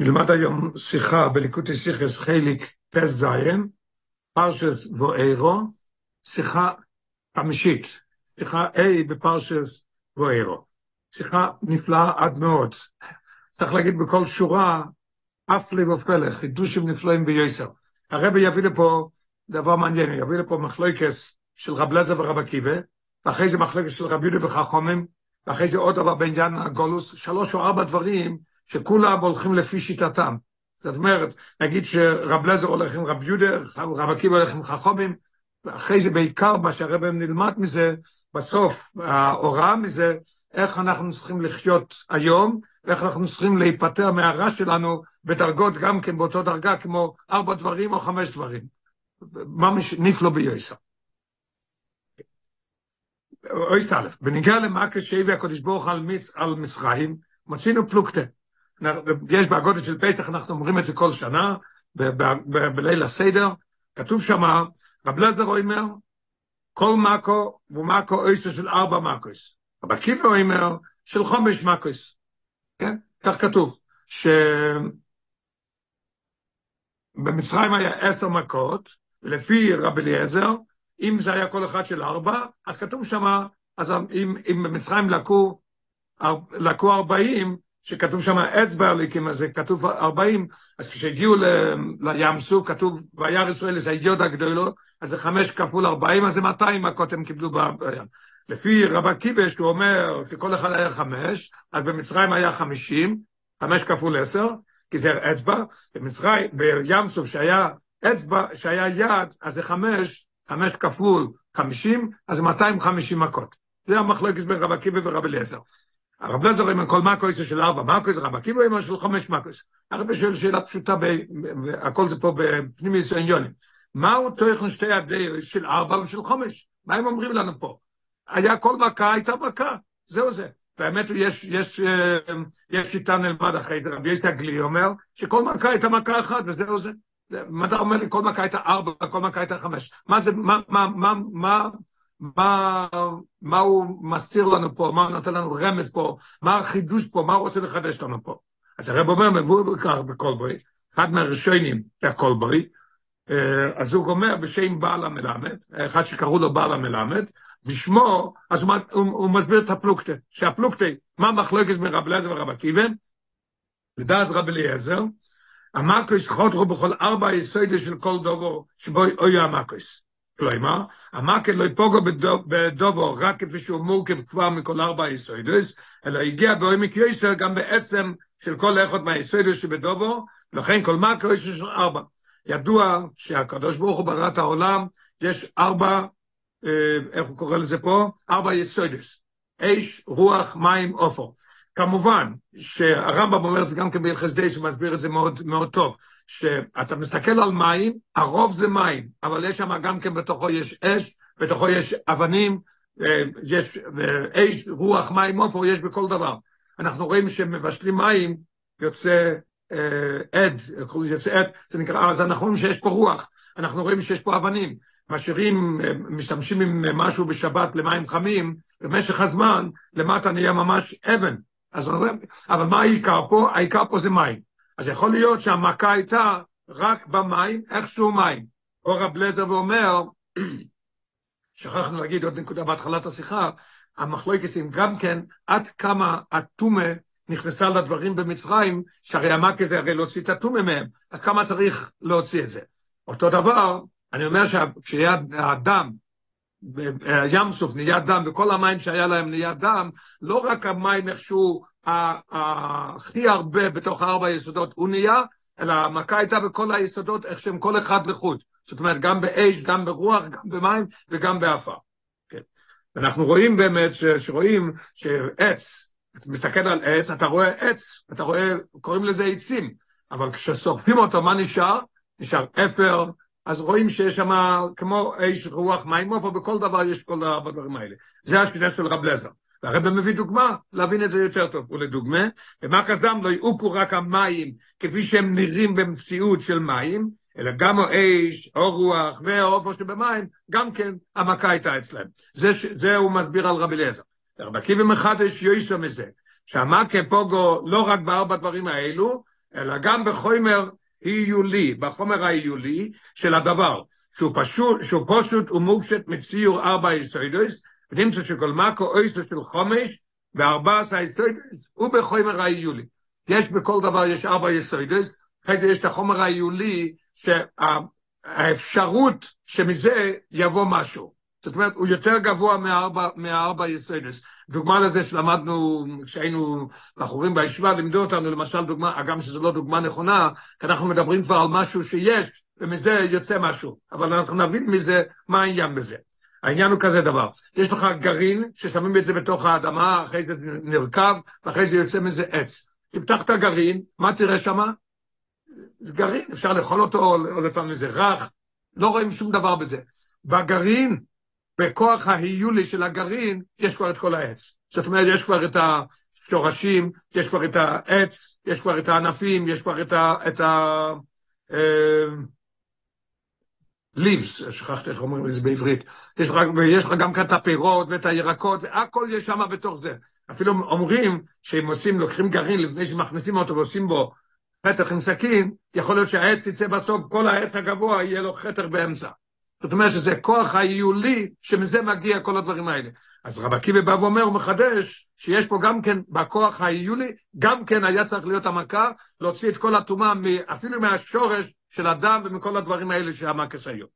נלמד היום שיחה בליקוטי שיחס חיליק פס זיין, פרשס ואירו, שיחה חמישית, שיחה A בפרשס ואירו. שיחה נפלאה עד מאוד. צריך להגיד בכל שורה, אף לב ופלא, חידושים נפלאים ביוסר. הרבי יביא לפה דבר מעניין, יביא לפה מחלוקס של רב לזר ורב עקיבא, ואחרי זה מחלוקס של רב יהודה וחכמים, ואחרי זה עוד דבר בעניין הגולוס, שלוש או ארבע דברים שכולם הולכים לפי שיטתם. זאת אומרת, נגיד שרב לזר הולך עם רב יהודה, רב עקיבא הולך עם חכמים, ואחרי זה בעיקר מה שהרבא נלמד מזה, בסוף ההוראה מזה, איך אנחנו צריכים לחיות היום, ואיך אנחנו צריכים להיפטר מהרע שלנו בדרגות גם כן באותו דרגה כמו ארבע דברים או חמש דברים. ממש נפלא ביוסר. אויסט א', בניגיע למכה שהביא הקדוש ברוך על מצרים, מצינו פלוגתא. יש בהגודל של פסח, אנחנו אומרים את זה כל שנה, בליל הסדר, כתוב שם, רב לזר אומר, כל מקו הוא מקו אויסטו של ארבע מקוס. רב עקיבא אומר, של חומש מקוס. כן? כך כתוב, שבמצרים היה עשר מכות, לפי רב אליעזר, אם זה היה כל אחד של ארבע, אז כתוב שם, אז אם, אם במצרים לקו, לקו ארבעים, שכתוב שם אצבע הליקים, אז כתוב ארבעים, אז כשהגיעו לים סוף, כתוב, וירא ישראל זה הידיעות הגדולות, אז זה חמש כפול ארבעים, אז זה מאתיים מכות הם קיבלו בים. לפי רב עקיבא, שהוא אומר שכל אחד היה חמש, אז במצרים היה חמישים, חמש כפול עשר, כי זה אצבע, במצרים, בים סוף שהיה אצבע, שהיה יד, אז זה חמש, חמש כפול חמישים, אז זה מאתיים חמישים מכות. זה המחלוקת בין רב עקיבא ורב אליעזר. הרב לזר עם כל מקויס של ארבע מקויס, רב עקיבא עם של חמש מקויס. הרב שואל שאלה פשוטה, הכל זה פה בפנימי עניונים. מהו תוכן שתי ידי של ארבע ושל חמש? מה הם אומרים לנו פה? היה כל מכה, הייתה מכה, זהו זה. באמת יש, יש, יש שיטה נלמד אחרי זה, רבי יצחק אומר, שכל מכה הייתה מכה אחת וזהו זה. מה אתה אומר לי, כל מכה הייתה ארבע, כל מכה הייתה חמש. מה זה, מה, מה, מה, מה, מה, הוא מסתיר לנו פה, מה הוא נותן לנו רמז פה, מה החידוש פה, מה הוא רוצה לחדש לנו פה. אז הרב אומר, מבוא בכך בכל אחד מהראשונים בכל בוי, אז הוא אומר בשם בעל המלמד, אחד שקראו לו בעל המלמד, בשמו, אז הוא, הוא, הוא מסביר את הפלוקטה, שהפלוקטה, מה מחלוקת בין רב אליעזר ורב עקיבא, לדעת רב אליעזר, המקוס חותרו בכל ארבע היסוידס של כל דובו, שבו אוי המקוס. כלומר, המקל לא יפוגו בדובו רק כפי שהוא מורכב כבר מכל ארבע היסוידס, אלא הגיע בעומק יסר גם בעצם של כל אחד מהיסוידס שבדובו, לכן כל מקל יש של ארבע. ידוע שהקדוש ברוך הוא ברא את העולם, יש ארבע, איך הוא קורא לזה פה? ארבע יסוידס. אש, רוח, מים, עופר. כמובן שהרמב"ם אומר את זה גם כן בהלכס די, שמסביר את זה מאוד, מאוד טוב, שאתה מסתכל על מים, הרוב זה מים, אבל יש שם גם כן בתוכו יש אש, בתוכו יש אבנים, יש אש, רוח, מים, עופר, יש בכל דבר. אנחנו רואים שמבשלים מים, יוצא עד, יוצא עד, זה נקרא, אז אנחנו רואים שיש פה רוח, אנחנו רואים שיש פה אבנים, משאירים, משתמשים עם משהו בשבת למים חמים, במשך הזמן למטה נהיה ממש אבן, אז אבל מה העיקר פה? העיקר פה זה מים. אז יכול להיות שהמכה הייתה רק במים, איכשהו מים. או רב לזר ואומר, שכחנו להגיד עוד נקודה בהתחלת השיחה, המחלוקת עם גם כן, עד כמה הטומאה נכנסה לדברים במצרים, שהרי המכה זה הרי להוציא את הטומאה מהם, אז כמה צריך להוציא את זה. אותו דבר, אני אומר שכשיהיה הדם, ים סוף נהיה דם, וכל המים שהיה להם נהיה דם, לא רק המים איכשהו הכי הרבה בתוך ארבע היסודות הוא נהיה, אלא המכה הייתה בכל היסודות, איך שהם כל אחד לחוד. זאת אומרת, גם באש, גם ברוח, גם במים וגם באפר. כן. ואנחנו רואים באמת, ש, שרואים שעץ, אתה מסתכל על עץ, אתה רואה עץ, אתה רואה, קוראים לזה עצים, אבל כששורפים אותו, מה נשאר? נשאר אפר, אז רואים שיש שם כמו אש, רוח, מים, עופר, בכל דבר יש כל הדברים האלה. זה השפיטה של רב לזר. והרב מביא דוגמה להבין את זה יותר טוב. ולדוגמה, במקס דם לא יעוקו רק המים כפי שהם נראים במציאות של מים, אלא גם האש, או רוח והאופו שבמים, גם כן המכה הייתה אצלם. זה, זה הוא מסביר על רבי אליעזר. רבי עקיבא מחדש יויסו מזה, שהמכה פוגו לא רק בארבע דברים האלו, אלא גם בחומר היולי, בחומר ההיולי של הדבר, שהוא פשוט, שהוא פשוט ומופשט מציור ארבע יסוידוס, ונמצא שכל מקו אויסו של חומש, וארבע עשה יסוידוס, הוא בחומר ההיולי. יש בכל דבר, יש ארבע יסוידוס, אחרי זה יש את החומר ההיולי, שהאפשרות שמזה יבוא משהו. זאת אומרת, הוא יותר גבוה מהארבע, מהארבע יסוידוס. דוגמה לזה שלמדנו, כשהיינו בחורים בישיבה, לימדו אותנו למשל דוגמה, הגם שזו לא דוגמה נכונה, כי אנחנו מדברים כבר על משהו שיש, ומזה יוצא משהו, אבל אנחנו נבין מזה מה העניין בזה. העניין הוא כזה דבר, יש לך גרעין ששמים את זה בתוך האדמה, אחרי זה נרקב, ואחרי זה יוצא מזה עץ. תפתח את הגרעין, מה תראה שמה? גרעין, אפשר לאכול אותו, או לפעמים זה רך, לא רואים שום דבר בזה. בגרעין, בכוח ההיולי של הגרעין, יש כבר את כל העץ. זאת אומרת, יש כבר את השורשים, יש כבר את העץ, יש כבר את הענפים, יש כבר את ה... את ה אה, ליבס, שכחתי איך אומרים את זה בעברית, יש לך, ויש לך גם כאן את הפירות ואת הירקות, והכל יש שם בתוך זה. אפילו אומרים שהם עושים, לוקחים גרעין לפני שמכניסים אותו ועושים בו חתך עם סכין, יכול להיות שהעץ יצא בסוף, כל העץ הגבוה יהיה לו חתך באמצע. זאת אומרת שזה כוח היולי שמזה מגיע כל הדברים האלה. אז רב עקיבא בא ואומר, הוא מחדש, שיש פה גם כן, בכוח היולי, גם כן היה צריך להיות המכה, להוציא את כל הטומאה, אפילו מהשורש של הדם ומכל הדברים האלה שהמקס היו.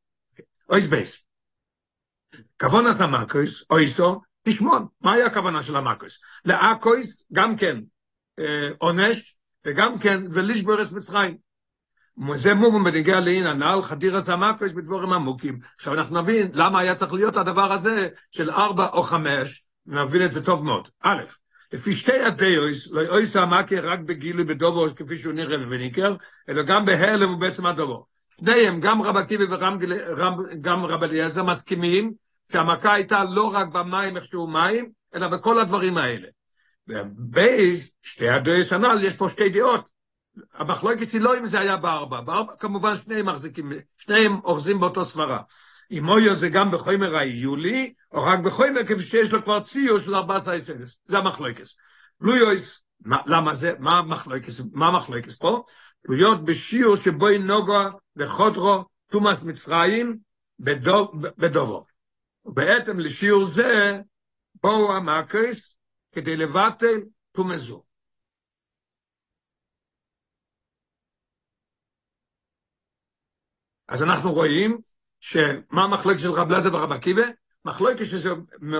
אויס בייס. כוונס המקוס, אויסו, תשמון, מה היה הכוונה של המקוס? לאקויס, גם כן עונש, וגם כן ולשבור את מצרים. זה מובן בניגיע לעין הנעל חדירס המקוס בדבורים עמוקים. עכשיו אנחנו נבין למה היה צריך להיות הדבר הזה של ארבע או חמש, נבין את זה טוב מאוד. א', לפי שתי הדאויס, לא יאויס המקי רק בגילוי בדובו כפי שהוא נראה וניקר, אלא גם בהלם ובעצם הדובו. שניהם, גם רב עקיבא וגם רב אליעזר מסכימים שהמכה הייתה לא רק במים איך שהוא מים, אלא בכל הדברים האלה. ובייס, שתי הדאויס הנ"ל, יש פה שתי דעות. המחלוקת היא לא אם זה היה בארבע, בארבע כמובן שניהם מחזיקים, שניהם אוחזים באותו סברה. אם אויו זה גם בחומר היולי, או רק בחומר כפי שיש לו כבר ציור של ארבע עשרה יסנס. זה המחלוקס. לויויס, למה זה, מה המחלוקס, מה המחלוקס פה? תלויות בשיעור שבו היא נוגע וחודרו תומאס מצרים בדובו. ובעצם לשיעור זה, בואו המקס כדי לבטל תומזו. אז אנחנו רואים שמה המחלוקת של רב לזר ורב עקיבא? מחלוקת שזה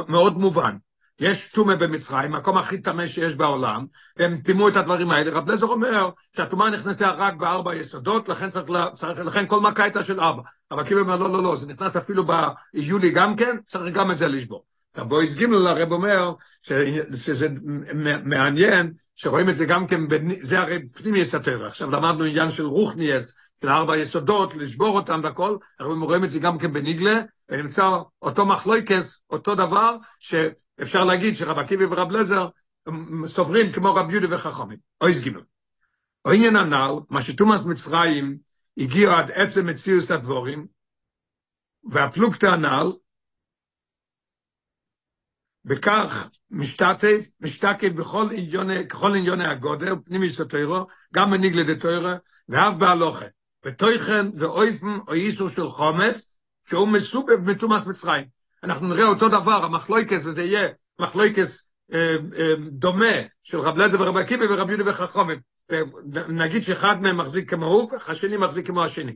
מאוד מובן. יש טומא במצרים, מקום הכי טמא שיש בעולם, והם טימאו את הדברים האלה. רב לזר אומר שהטומאה נכנסה רק בארבע יסודות, לכן, צריך, צריך, לכן כל מכה הייתה של ארבע. רב עקיבא אומר, לא, לא, לא, זה נכנס אפילו ביולי גם כן, צריך גם את זה לשבור. הבויס גימל הרב אומר ש, שזה מעניין, שרואים את זה גם כן, זה הרי פנימי יסתר. עכשיו למדנו עניין של רוחניאס, של ארבע יסודות, לשבור אותם והכל, אנחנו רואים את זה גם כן בניגלה, ונמצא אותו מחלויקס, אותו דבר, שאפשר להגיד שרב עקיבא ורב לזר סוברים כמו רב יהודה וחכמים. אויס גימל. העניין הנ"ל, מה שתומאס מצרים הגיע עד עצם מציאות הדבורים, והפלוגתא הנ"ל, בכך משתתף, משתקף בכל עניוני, ככל עניוני הגודל, פנימי סטוירו, גם בניגלה דתוירו, ואף בהלוכה. ותויכן ואויפן או איסור של חומץ, שהוא מסובב מתומאס מצרים. אנחנו נראה אותו דבר, המחלויקס, וזה יהיה מחלויקס אה, אה, דומה של רב לזר ורב עקיבא ורב יהודה וחכומים. נגיד שאחד מהם מחזיק כמו הוא, השני מחזיק כמו השני.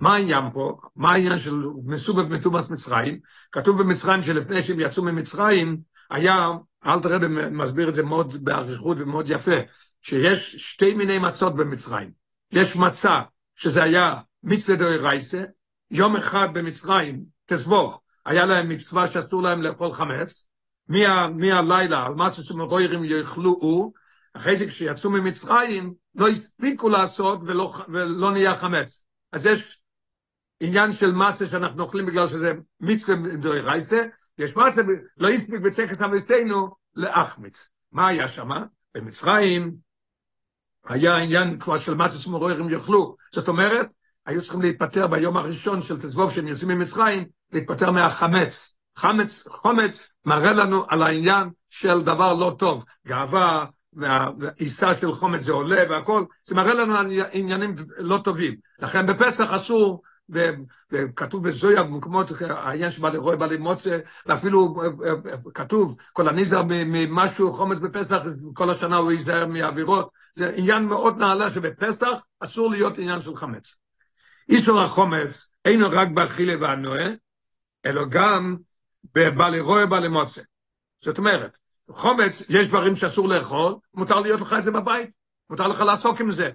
מה העניין פה? מה העניין של מסובב מתומאס מצרים? כתוב במצרים שלפני שהם יצאו ממצרים, היה, אלתר רבי מסביר את זה מאוד באריכות ומאוד יפה, שיש שתי מיני מצות במצרים. יש מצה שזה היה מצווה דוי רייסה, יום אחד במצרים, תסבוך, היה להם מצווה שאסור להם לאכול חמץ, מהלילה, על מה שסמרוירים יאכלו, אחרי זה כשיצאו ממצרים, לא הספיקו לעשות ולא, ולא נהיה חמץ. אז יש עניין של מצה שאנחנו אוכלים בגלל שזה מצווה רייסה, יש מצה, לא הספיק בצקס המסתנו להחמיץ. מה היה שם? במצרים, היה עניין כבר של מצה שמרורים יאכלו. זאת אומרת, היו צריכים להתפטר ביום הראשון של תזבוב שהם יוצאים ממצרים, להתפטר מהחמץ. חמץ, חומץ מראה לנו על העניין של דבר לא טוב, גאווה והעיסה של חומץ זה עולה והכל, זה מראה לנו עניינים לא טובים. לכן בפסח אסור, וכתוב בזויה במקומות, העניין שבא לרוי, בא למוצא, ואפילו כתוב, כל הניזר ממשהו חומץ בפסח, כל השנה הוא ייזהר מאווירות. זה עניין מאוד נעלה שבפסח אסור להיות עניין של חמץ. איסור החומץ אינו רק באכילה והנועה, אלא גם בבעלי רואה, בעלי מוצא. זאת אומרת, חומץ, יש דברים שאסור לאכול, מותר להיות לך את זה בבית, מותר לך לעסוק עם זה.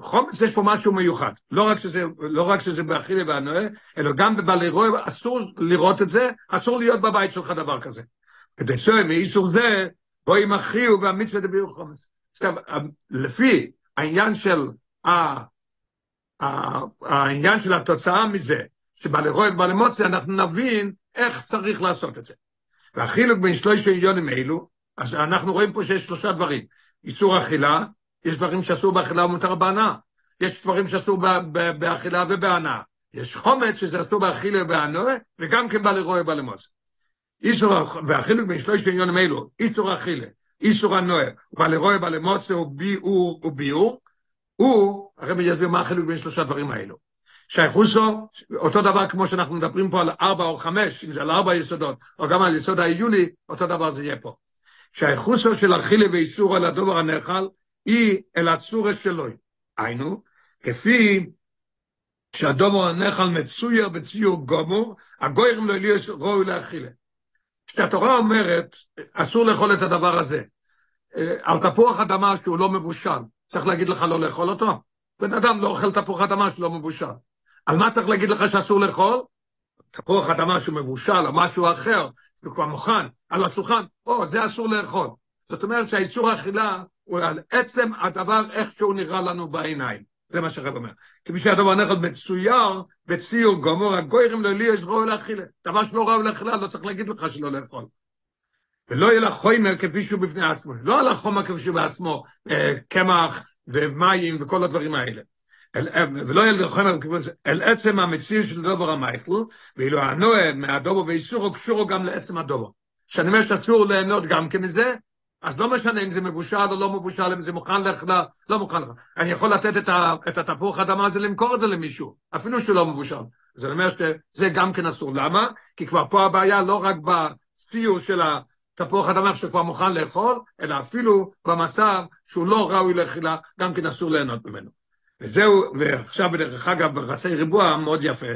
חומץ יש פה משהו מיוחד, לא רק שזה, לא רק שזה באכילה והנועה, אלא גם בבעלי רואה, אסור לראות את זה, אסור להיות בבית שלך דבר כזה. כדי שמאיסור זה, בואי מכריעו והמצווה דביעו חומץ. עכשיו, לפי העניין של העניין של התוצאה מזה, שבעלי רואה ובעלי מוצא, אנחנו נבין איך צריך לעשות את זה. והחילוק בין שלושת העניונים אלו, אז אנחנו רואים פה שיש שלושה דברים. איסור אכילה, יש דברים שאסור באכילה ומותר בהנאה. יש דברים שאסור באכילה ובהנאה. יש חומץ שזה אסור באכילה ובהנאה, וגם כן בעלי רואה ובעלי מוצא. איסור, והחילוק בין שלושת העניונים אלו, איסור אכילה, איסור הנועה, ובעלי רואה ובעלי מוצא הוא ביאור וביאור, הוא, הרבי יסביר מה החילוק בין שלושה דברים האלו. שייכוסו, אותו דבר כמו שאנחנו מדברים פה על ארבע או חמש, אם זה על ארבע יסודות, או גם על יסוד העיוני, אותו דבר זה יהיה פה. שייכוסו של אכילה ואיסור על הדובר הנאכל, היא אל הצורס שלו. היינו, כפי שהדובר הנאכל מצויר בציור גומור, הגוירים לא יהיו ראוי לאכילה. כשהתורה אומרת, אסור לאכול את הדבר הזה, על תפוח אדמה שהוא לא מבושל, צריך להגיד לך לא לאכול אותו? בן אדם לא אוכל תפוח אדמה שלא מבושל. על מה צריך להגיד לך שאסור לאכול? תפוח אדמה שהוא מבושל או משהו אחר, שהוא כבר מוכן, על השולחן, או, זה אסור לאכול. זאת אומרת שהאיסור האכילה עצם הדבר איך שהוא נראה לנו בעיניים. זה מה שהרב אומר. כפי שהדבר נכד מצויר בציור גמור הגוירים לא לי יש ראוי לאכילה. דבר שלא ראוי לאכילה לא צריך להגיד לך שלא לאכול. ולא יהיה לך חומר כפי שהוא בפני עצמו. לא על החומר כפי שהוא בעצמו, קמח ומים וכל הדברים האלה. אל, ולא יהיה לחומר אל עצם המציאות של דובר המייכל, ואילו הנועה מהדובר ואיסורו קשורו גם לעצם הדובר. שאני אומר שאסור ליהנות גם כמזה, אז לא משנה אם זה מבושל או לא מבושל, אם זה מוכן לך, לא, לא מוכן לך. אני יכול לתת את, ה, את התפוח אדמה הזה, למכור את זה למישהו, אפילו שהוא לא מבושל. אני אומר שזה גם כן אסור. למה? כי כבר פה הבעיה לא רק בציור של התפוח אדמה שכבר מוכן לאכול, אלא אפילו במצב שהוא לא ראוי לאכילה, גם כן אסור ליהנות ממנו. וזהו, ועכשיו בדרך אגב, בחצי ריבוע מאוד יפה,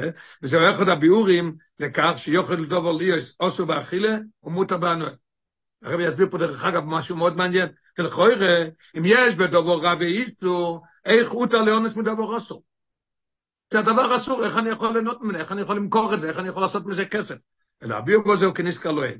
וזהו אחד הביאורים לכך שיוכל דובר לי אוסו באכילה ומותר באנואל. הרב יסביר פה דרך אגב משהו מאוד מעניין, כלכו יראה, אם יש בדובר רב ואיסור, איך הותר לאונס מדובר אסור? זה הדבר אסור, איך אני יכול ליהנות ממנו, איך אני יכול למכור את זה, איך אני יכול לעשות מזה כסף? אלא הביאור בו זהו כניסקר לא אין.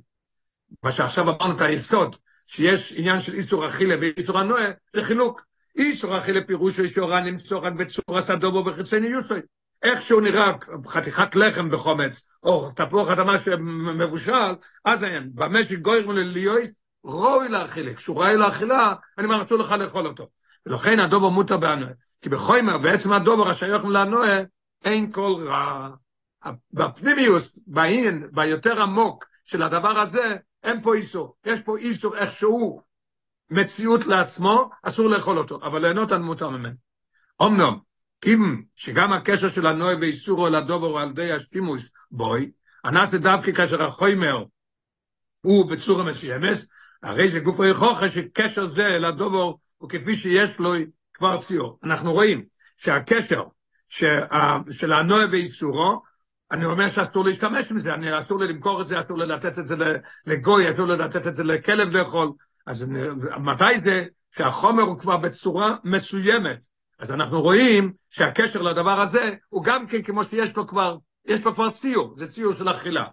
מה שעכשיו אמרנו את היסוד, שיש עניין של איסור אכילה ואיסור הנועה, זה חילוק. איסור אכילה פירושו איסורה נמצוא רק בצורת הדובו וחיצני יוסוי. איך שהוא נראה חתיכת לחם בחומץ, או תפוח אדמה שמבושל, אז אין, במשק גויר מליואיס, ראוי לאכילה. כשהוא ראוי לאכילה, אני אסור לך לאכול אותו. ולכן הדובו מותר באנוה. כי בחומר, בעצם הדובו השייך לאנוה, אין כל רע. בפנימיוס, בעין, ביותר עמוק של הדבר הזה, אין פה איסור. יש פה איסור איכשהו מציאות לעצמו, אסור לאכול אותו, אבל ליהנות מותר ממנו. אמנם, אם שגם הקשר של הנוי ואיסורו לדובר הוא על ידי השימוש בוי, הנס דווקא כאשר החומר הוא בצורה מסוימת, הרי זה גוף היכוחה שקשר זה לדובר הוא כפי שיש לו כבר ציור. אנחנו רואים שהקשר של הנוי ואיסורו, אני אומר שאסור להשתמש עם זה, אני, אסור לי למכור את זה, אסור לי לתת את זה לגוי, אסור לי לתת את זה לכלב לאכול. אז מתי זה שהחומר הוא כבר בצורה מסוימת? אז אנחנו רואים שהקשר לדבר הזה הוא גם כן כמו שיש לו כבר, יש לו כבר ציור, זה ציור של אכילה.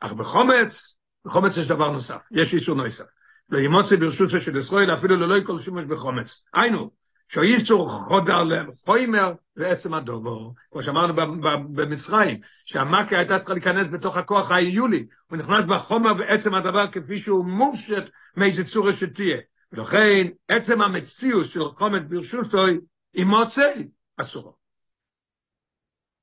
אך בחומץ, בחומץ יש דבר נוסף, יש איסור נוסף. לא ימוצא ברשות של ישראל אפילו ללא כל שימוש בחומץ. היינו, שאיסור חודר לחוימר לעצם הדובור, כמו שאמרנו במצרים, שהמכה הייתה צריכה להיכנס בתוך הכוח האיולי, הוא נכנס בחומר ועצם הדבר כפי שהוא מופשט מאיזה צורה שתהיה. ולכן עצם המציאות של חומץ ברשותוי היא מוצא אסורו.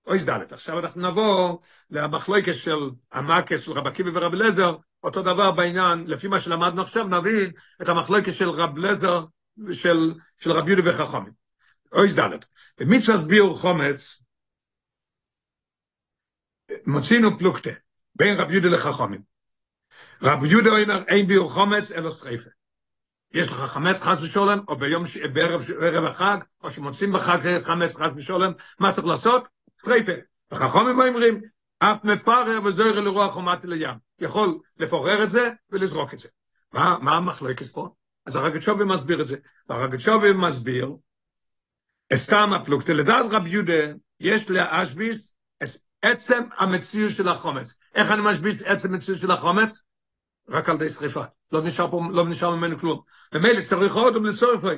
אוי זדלת. עכשיו אנחנו נבוא למחלוקת של המקס של רב עקיבא ורב לזר, אותו דבר בעניין, לפי מה שלמדנו עכשיו, נבין את המחלוקת של רב לזר ושל של רב יהודה וחכמים. אוי זדלת. במצווה ביור חומץ, מוצינו פלוקטה, בין רב יהודה לחכמים. רב יהודה אומר, אין ביור חומץ, אלא שריפה. יש לך חמץ חס ושולם, או ביום, בערב, בערב החג, או שמוצאים בחג חמץ חס ושולם, מה צריך לעשות? שריפה. וחכמים אומרים, אף מפרר וזוהר לרוח חומת לים. יכול לפורר את זה ולזרוק את זה. מה, מה המחלוקת פה? אז הרגת שווי מסביר את זה. והרגת שווי מסביר, סתם הפלוגתא, לדעת רב יהודה, יש להשביס עצם המציאות של החומץ. איך אני משביס עצם המציאות של החומץ? רק על די שריפה. לא נשאר פה, לא נשאר ממנו כלום. ומילא צריך עוד ולסורפי.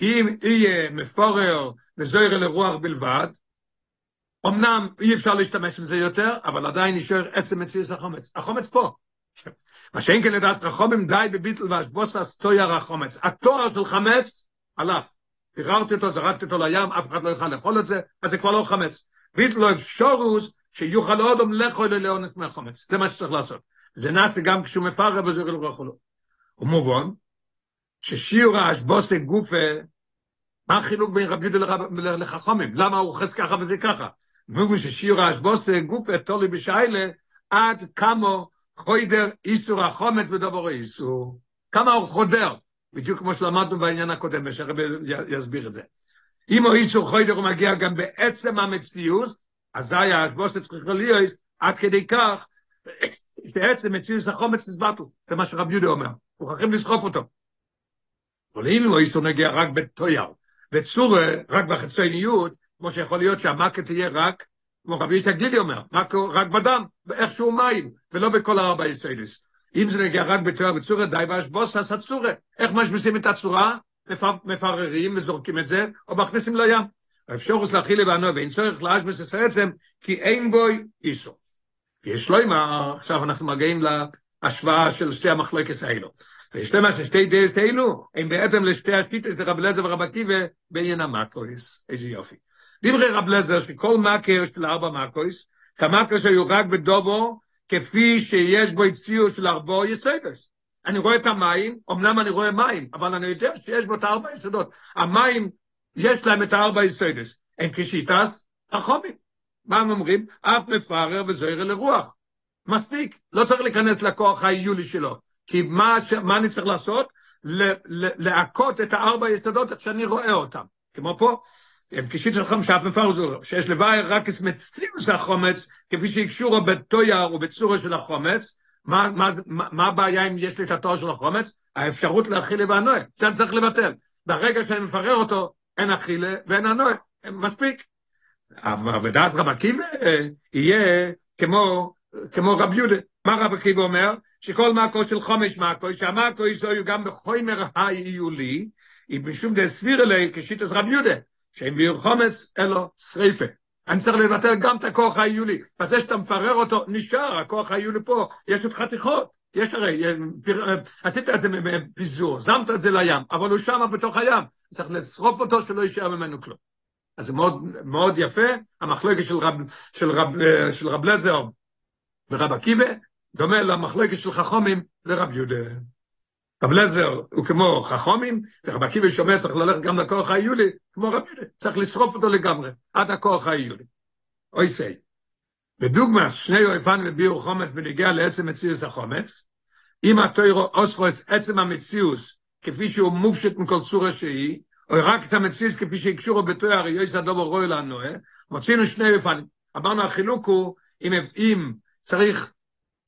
אם יהיה מפורר וזוהר לרוח בלבד, אמנם אי אפשר להשתמש בזה יותר, אבל עדיין נשאר עצם מציאות החומץ. החומץ פה. מה שאין כן לדעת רחומים די בביטל והשבוסס תויר החומץ. התואר של חמץ הלך. פיררתי אותו, זרקתי אותו לים, אף אחד לא יוכל לאכול את זה, אז זה כבר לא חמץ. ביטל לא אפשורוס שיוכל עוד לכו לאונס מהחומץ. זה מה שצריך לעשות. זה נעשה גם כשהוא מפרר וזוהר לרוח לו. ומובן, ששיעור האשבוסי גופה, מה החילוק בין רבי יהודה לחכומים? למה הוא אוחז ככה וזה ככה? מובן ששיעור האשבוסי גופה תולי בשיילה, עד כמה חוידר איסור החומץ בדוברו איסור. כמה הוא חודר, בדיוק כמו שלמדנו בעניין הקודם, ושהרבי יסביר את זה. אם הוא איסור חוידר הוא מגיע גם בעצם המציאות, אזי האשבוסי צריך להיות עד כדי כך בעצם מציאות החומץ נסבטו, זה מה שרב יהודה אומר, מוכרחים לסחוף אותו. אבל אם הוא איסור נגיע רק בטויר, וצורה רק בחיצוניות, כמו שיכול להיות שהמכה תהיה רק כמו רבי ישע גלילי אומר, רק, בדם, באיכשהו מים, ולא בכל הארבע ישראליס. אם זה נגיע רק בתואר וצורה, די ואשבוס, אז הצורה. איך משמיסים את הצורה? מפררים וזורקים את זה, או מכניסים לים. האפשרוס להכיל לבנו, ואין צורך לאשבס עצם, כי אין בוי איסו. יש לו אימה, עכשיו אנחנו מגיעים להשוואה של שתי המחלקס האלו. ויש למה ששתי דייס האלו, הם בעצם לשתי השיטס, לרב לזר ורב עקיבא, בעניין המקויס. איזה יופי. דברי רב לזר, שכל מקר של ארבע מקויס, כמקר שהיו בדובו, כפי שיש בו הציעו של ארבו יסודס. אני רואה את המים, אמנם אני רואה מים, אבל אני יודע שיש בו את הארבע יסודות. המים, יש להם את הארבע יסודס. הם כשיטס, החומים. מה הם אומרים? אף מפרר וזוהר לרוח. מספיק, לא צריך להיכנס לכוח האיולי שלו. כי מה. מה אני צריך לעשות? להכות את הארבע יסודות איך שאני רואה אותם. כמו פה, הם כשיט שלכם שאף מפרזו, שיש לוואי רק את מציאוס החומץ, כפי שהקשורו בתויר ובצורה של החומץ, מה, מה, מה הבעיה אם יש לי את התואר של החומץ? האפשרות להכיל לבנוי, זה צריך לבטל. ברגע שאני מפרר אותו, אין אכילה ואין הנוי, מספיק. ודעת רב עקיבא יהיה כמו, כמו רב יהודה. מה רב עקיבא אומר? שכל מעקו של חומש מעקו, שהמעקו יהיו גם בחומר היולי, היא משום דסביר אלי כשיטס רב יהודה. שאין ביר חומץ, אלו שריפה. אני צריך לבטל גם את הכוח היולי. אז זה שאתה מפרר אותו, נשאר, הכוח היולי פה, יש עוד חתיכות. יש הרי, עשית את זה בפיזור, זמת את זה לים, אבל הוא שם בתוך הים. צריך לשרוף אותו שלא יישאר ממנו כלום. אז מאוד, מאוד יפה, המחלקת של רב, של רב, של רב לזר ורב עקיבא, דומה למחלקת של חכומים ורב יהודה. רב לזר הוא כמו חכומים, ורב עקיבא שומע צריך ללכת גם לכוח היולי, כמו רב יהודה, צריך לשרוף אותו לגמרי, עד הכוח היולי. אוי סי. בדוגמה, שני אויפן וביאו חומץ בנגיע לעצם מציאוס החומץ, אם התוירו אוסרו את עצם המציאוס, כפי שהוא מופשט מכל צורה שהיא, או רק את המציאוס כפי שהקשורו בתויר, הרי יויס הדובר רוי לנו, מוצאינו שני אויפנים. אמרנו, החילוק הוא, אם, אם צריך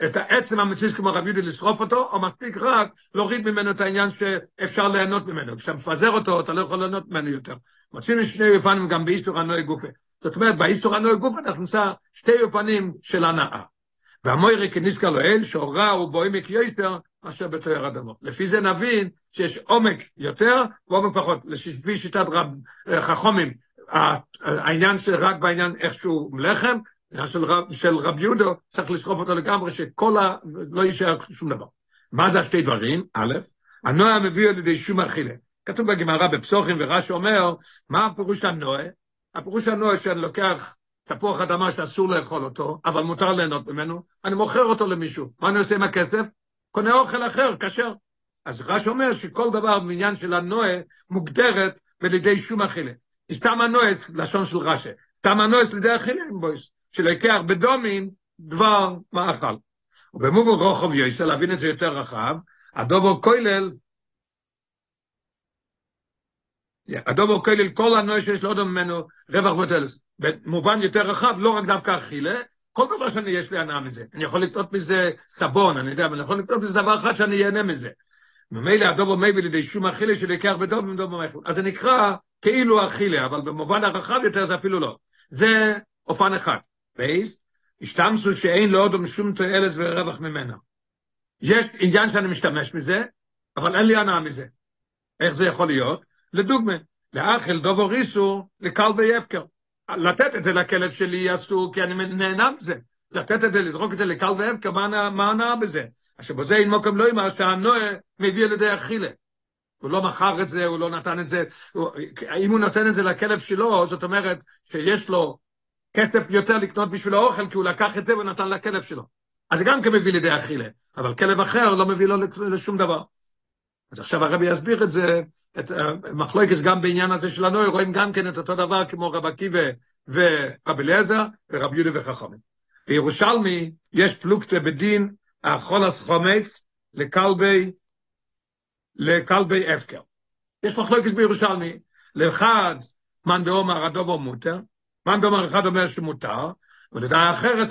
את העצם המציץ כמו רב יהודי לשרוף אותו, או מספיק רק להוריד ממנו את העניין שאפשר ליהנות ממנו. כשאתה מפזר אותו, אתה לא יכול ליהנות ממנו יותר. מוצאים שני אופנים גם באיסור הנוי גופה. זאת אומרת, באיסור הנוי גופה אנחנו נמצא שתי אופנים של הנאה. והמוירי כניסקה לו אל, שהורה הוא יויסטר, מאשר בתואר אדמו. לפי זה נבין שיש עומק יותר ועומק פחות. לפי שיטת רב חכומים, העניין שרק בעניין איכשהו לחם, של רב, של רב יהודו, צריך לשרוף אותו לגמרי, שכל ה... לא יישאר שום דבר. מה זה השתי דברים? א', הנועה מביא על ידי שום אכילה. כתוב בגמרא בפסוחים ורש"י אומר, מה הפירוש הנועה? הפירוש הנועה שאני לוקח תפוח אדמה שאסור לאכול אותו, אבל מותר ליהנות ממנו, אני מוכר אותו למישהו. מה אני עושה עם הכסף? קונה אוכל אחר, כשר. אז רש"י אומר שכל דבר בעניין של הנועה מוגדרת בלידי שום אכילה. סתם הנועה, לשון של רש"י, סתם הנועה לידי אכילה עם בויס, שלקח בדומין דבר מאכל. ובמובו רוחב יויסר, להבין את זה יותר רחב, הדובו כולל, הדובו כולל כל הנועה שיש לו ממנו רווח ותלס. במובן יותר רחב, לא רק דווקא אכילה, כל דבר שאני יש לי הנאה מזה. אני יכול לקנות מזה סבון, אני יודע, אבל אני יכול לקנות מזה דבר אחד שאני אהנה מזה. ממילא הדובו מביא לידי שום אכילה שלקח בדוב ומדוב במחל. אז זה נקרא כאילו אכילה, אבל במובן הרחב יותר זה אפילו לא. זה אופן אחד. בייס, השתמשו שאין לו עוד שום תועלת ורווח ממנה. יש עניין שאני משתמש מזה, אבל אין לי הנאה מזה. איך זה יכול להיות? לדוגמה, לאכל דובו ריסו לכלבי הפקר. לתת את זה לכלב שלי אסור, כי אני נהנה מזה. לתת את זה, לזרוק את זה לקל והפקר, מה הנאה בזה? עכשיו בזה אין מוקם לא אמר שהנועה מביא על ידי אכילה. הוא לא מכר את זה, הוא לא נתן את זה. אם הוא נותן את זה לכלב שלו, זאת אומרת שיש לו כסף יותר לקנות בשביל האוכל, כי הוא לקח את זה ונתן לכלב שלו. אז זה גם כן מביא לידי אכילה. אבל כלב אחר לא מביא לו לשום דבר. אז עכשיו הרבי יסביר את זה, את מחלוקס גם בעניין הזה של הנוי, רואים גם כן את אותו דבר כמו רב עקיבא ורבי אליעזר ורב יהודה וחכמים. בירושלמי יש פלוגתא בדין החולס חומץ לכלבי, לכלבי הפקר. יש מחלוקס בירושלמי, לאחד מאן דאמר הדובו מותר, מאן דאמר אחד אומר שמותר, ולדעי החרס,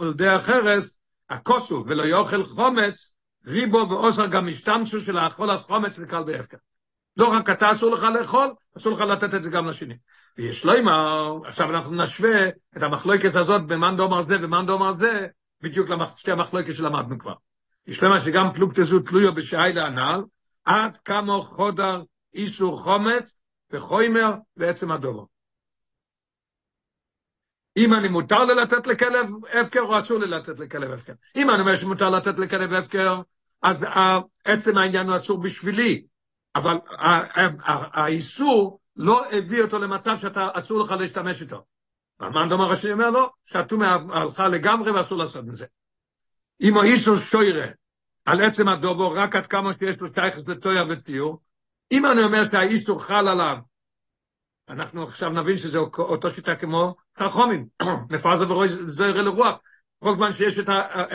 ולדעי החרס, הכוסו ולא יאכל חומץ, ריבו ואוסר גם השתמשו של האכול אז חומץ וקל בהפקר. לא רק אתה אסור לך לאכול, אסור לך לתת את זה גם לשני. ויש לא אמר, עכשיו אנחנו נשווה את המחלוקת הזאת במאן דומר זה ומאן דומר זה, בדיוק לשתי המחלוקת שלמדנו כבר. יש למה שגם פלוגתא זו תלויו בשעי להנ"ל, עד כמה חודר איסור חומץ וחוימר בעצם הדובו. אם אני מותר לי לתת לכלב הפקר או אסור לי לתת לכלב הפקר. אם אני אומר שמותר לתת לכלב הפקר, אז עצם העניין הוא אסור בשבילי, אבל האיסור לא הביא אותו למצב שאתה אסור לך להשתמש איתו. המאן דומר השני אומר לו, שהטומאה הלכה לגמרי ואסור לעשות את זה. אם האיסור שוירה על עצם הדובו רק עד כמה שיש לו שייכס לטויה וציור, אם אני אומר שהאיסור חל עליו, אנחנו עכשיו נבין שזה אותו שיטה כמו חכומים, מפרזה ורואי זוהר אל רוח, כל זמן שיש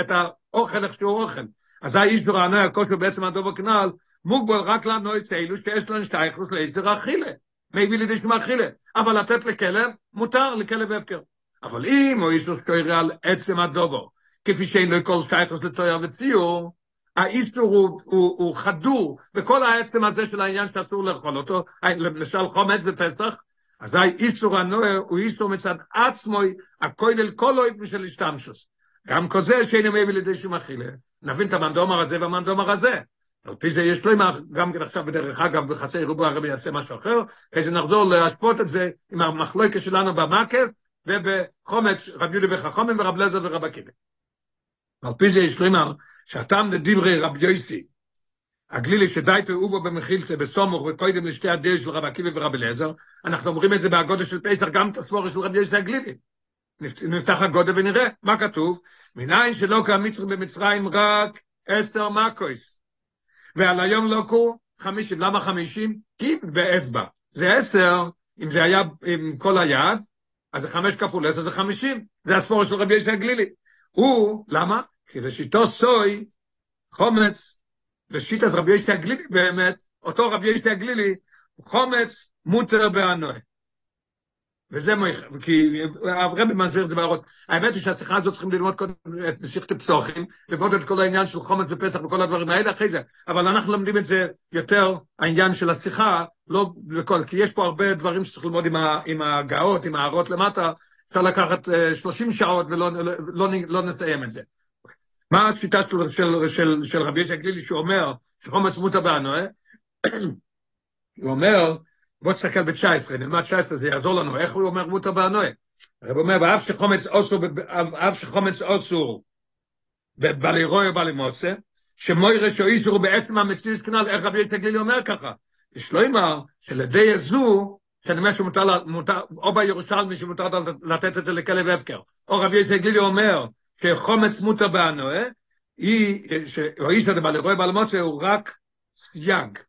את האוכל איך שהוא אוכל. אז האיסור הענוי הכושר בעצם הדובו כנל, מוגבל רק לנוי צאלו שיש לנו שייכות להסדר אכילה. מביא לידי שמה אכילה. אבל לתת לכלב, מותר לכלב הפקר. אבל אם הוא איסור שתוירה על עצם הדובו, כפי שאין לו כל שייכות לתויר וציור, האיסור הוא, הוא, הוא חדור בכל העצם הזה של העניין שאסור לאכול אותו, למשל חומץ בפסח, אז האיסור הנוער הוא איסור מצד עצמו, הכולל כל אוהב משל השתמשוס. גם כזה שאינו מביא לידי שום אכילה. נבין את המנדומר הזה והמנדומר הזה. על פי זה יש לו גם כן עכשיו בדרך אגב בחסי רובו הרבי יעשה משהו אחר, אחרי זה נחזור להשפוט את זה עם המחלוקת שלנו במקס ובחומץ רב יהודה וחכומים ורב לזר ורב עקיבא. על פי זה יש לו שאתם לדברי רב יויסי, הגלילי שדי תאובו במחילתא בסומוך וקודם לשתי הדיר של רב עקיבא ורב אליעזר, אנחנו אומרים את זה בהגודל של פסח, גם את הספורי של רב יויסי הגלילי. נפתח הגודל ונראה מה כתוב, מניין שלא כמצרים במצרים רק אסתר מקויס. ועל היום לא קור חמישים, למה חמישים? כי באצבע. זה עשר, אם זה היה עם כל היד, אז זה חמש כפול עשר זה חמישים. זה הספור של רבי ישי הגלילי. הוא, למה? כי לשיטו סוי, חומץ, לשיט אז רבי ישי הגלילי באמת, אותו רבי ישי הגלילי, חומץ מותר באנוי. וזה מויך, כי הרבי מסביר את זה בהראות. האמת היא שהשיחה הזאת צריכים ללמוד קודם את נסיכת הפסוחים, ללמוד את כל העניין של חומץ ופסח וכל הדברים האלה אחרי זה, אבל אנחנו לומדים את זה יותר, העניין של השיחה, לא לכל, כי יש פה הרבה דברים שצריך ללמוד עם, ה, עם הגאות, עם ההערות למטה, אפשר לקחת 30 שעות ולא לא, לא, לא נסיים את זה. מה השיטה של, של, של, של רבי ישי גלילי שאומר שחומץ מותר באנוה? הוא אומר, בוא תסתכל ב-19, נלמד 19, זה יעזור לנו, איך הוא אומר מותר באנוה? הרב אומר, ואף שחומץ אוסור, אף שחומץ אוסור בבלי רוי ובלי מוסה, שמוי רשו איסור בעצם המציאות כנל, איך רבי ישי גלילי אומר ככה? יש לו אמר שלדי יזו, שאני אומר שמותר, מותר, או בירושלמי שמותר לתת את זה לכלב הפקר, או רבי ישי גלילי אומר שחומץ מותר באנוה, היא, או איש הזה בעלי רואה בעל מוצא הוא רק סייג.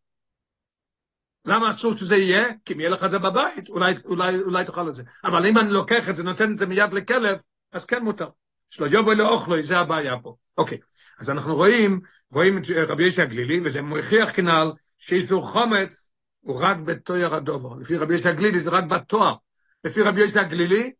למה אסור שזה יהיה? כי אם יהיה לך את זה בבית, אולי, אולי, אולי תאכל את זה. אבל אם אני לוקח את זה, נותן את זה מיד לכלב, אז כן מותר. שלא יבוא לאוכלו, זה הבעיה פה. אוקיי, אז אנחנו רואים, רואים את רבי ישי הגלילי, וזה מוכיח כנ"ל, שאיסור חומץ הוא רק בתואר הדובר. לפי רבי ישי הגלילי זה רק בתואר. לפי רבי ישי הגלילי,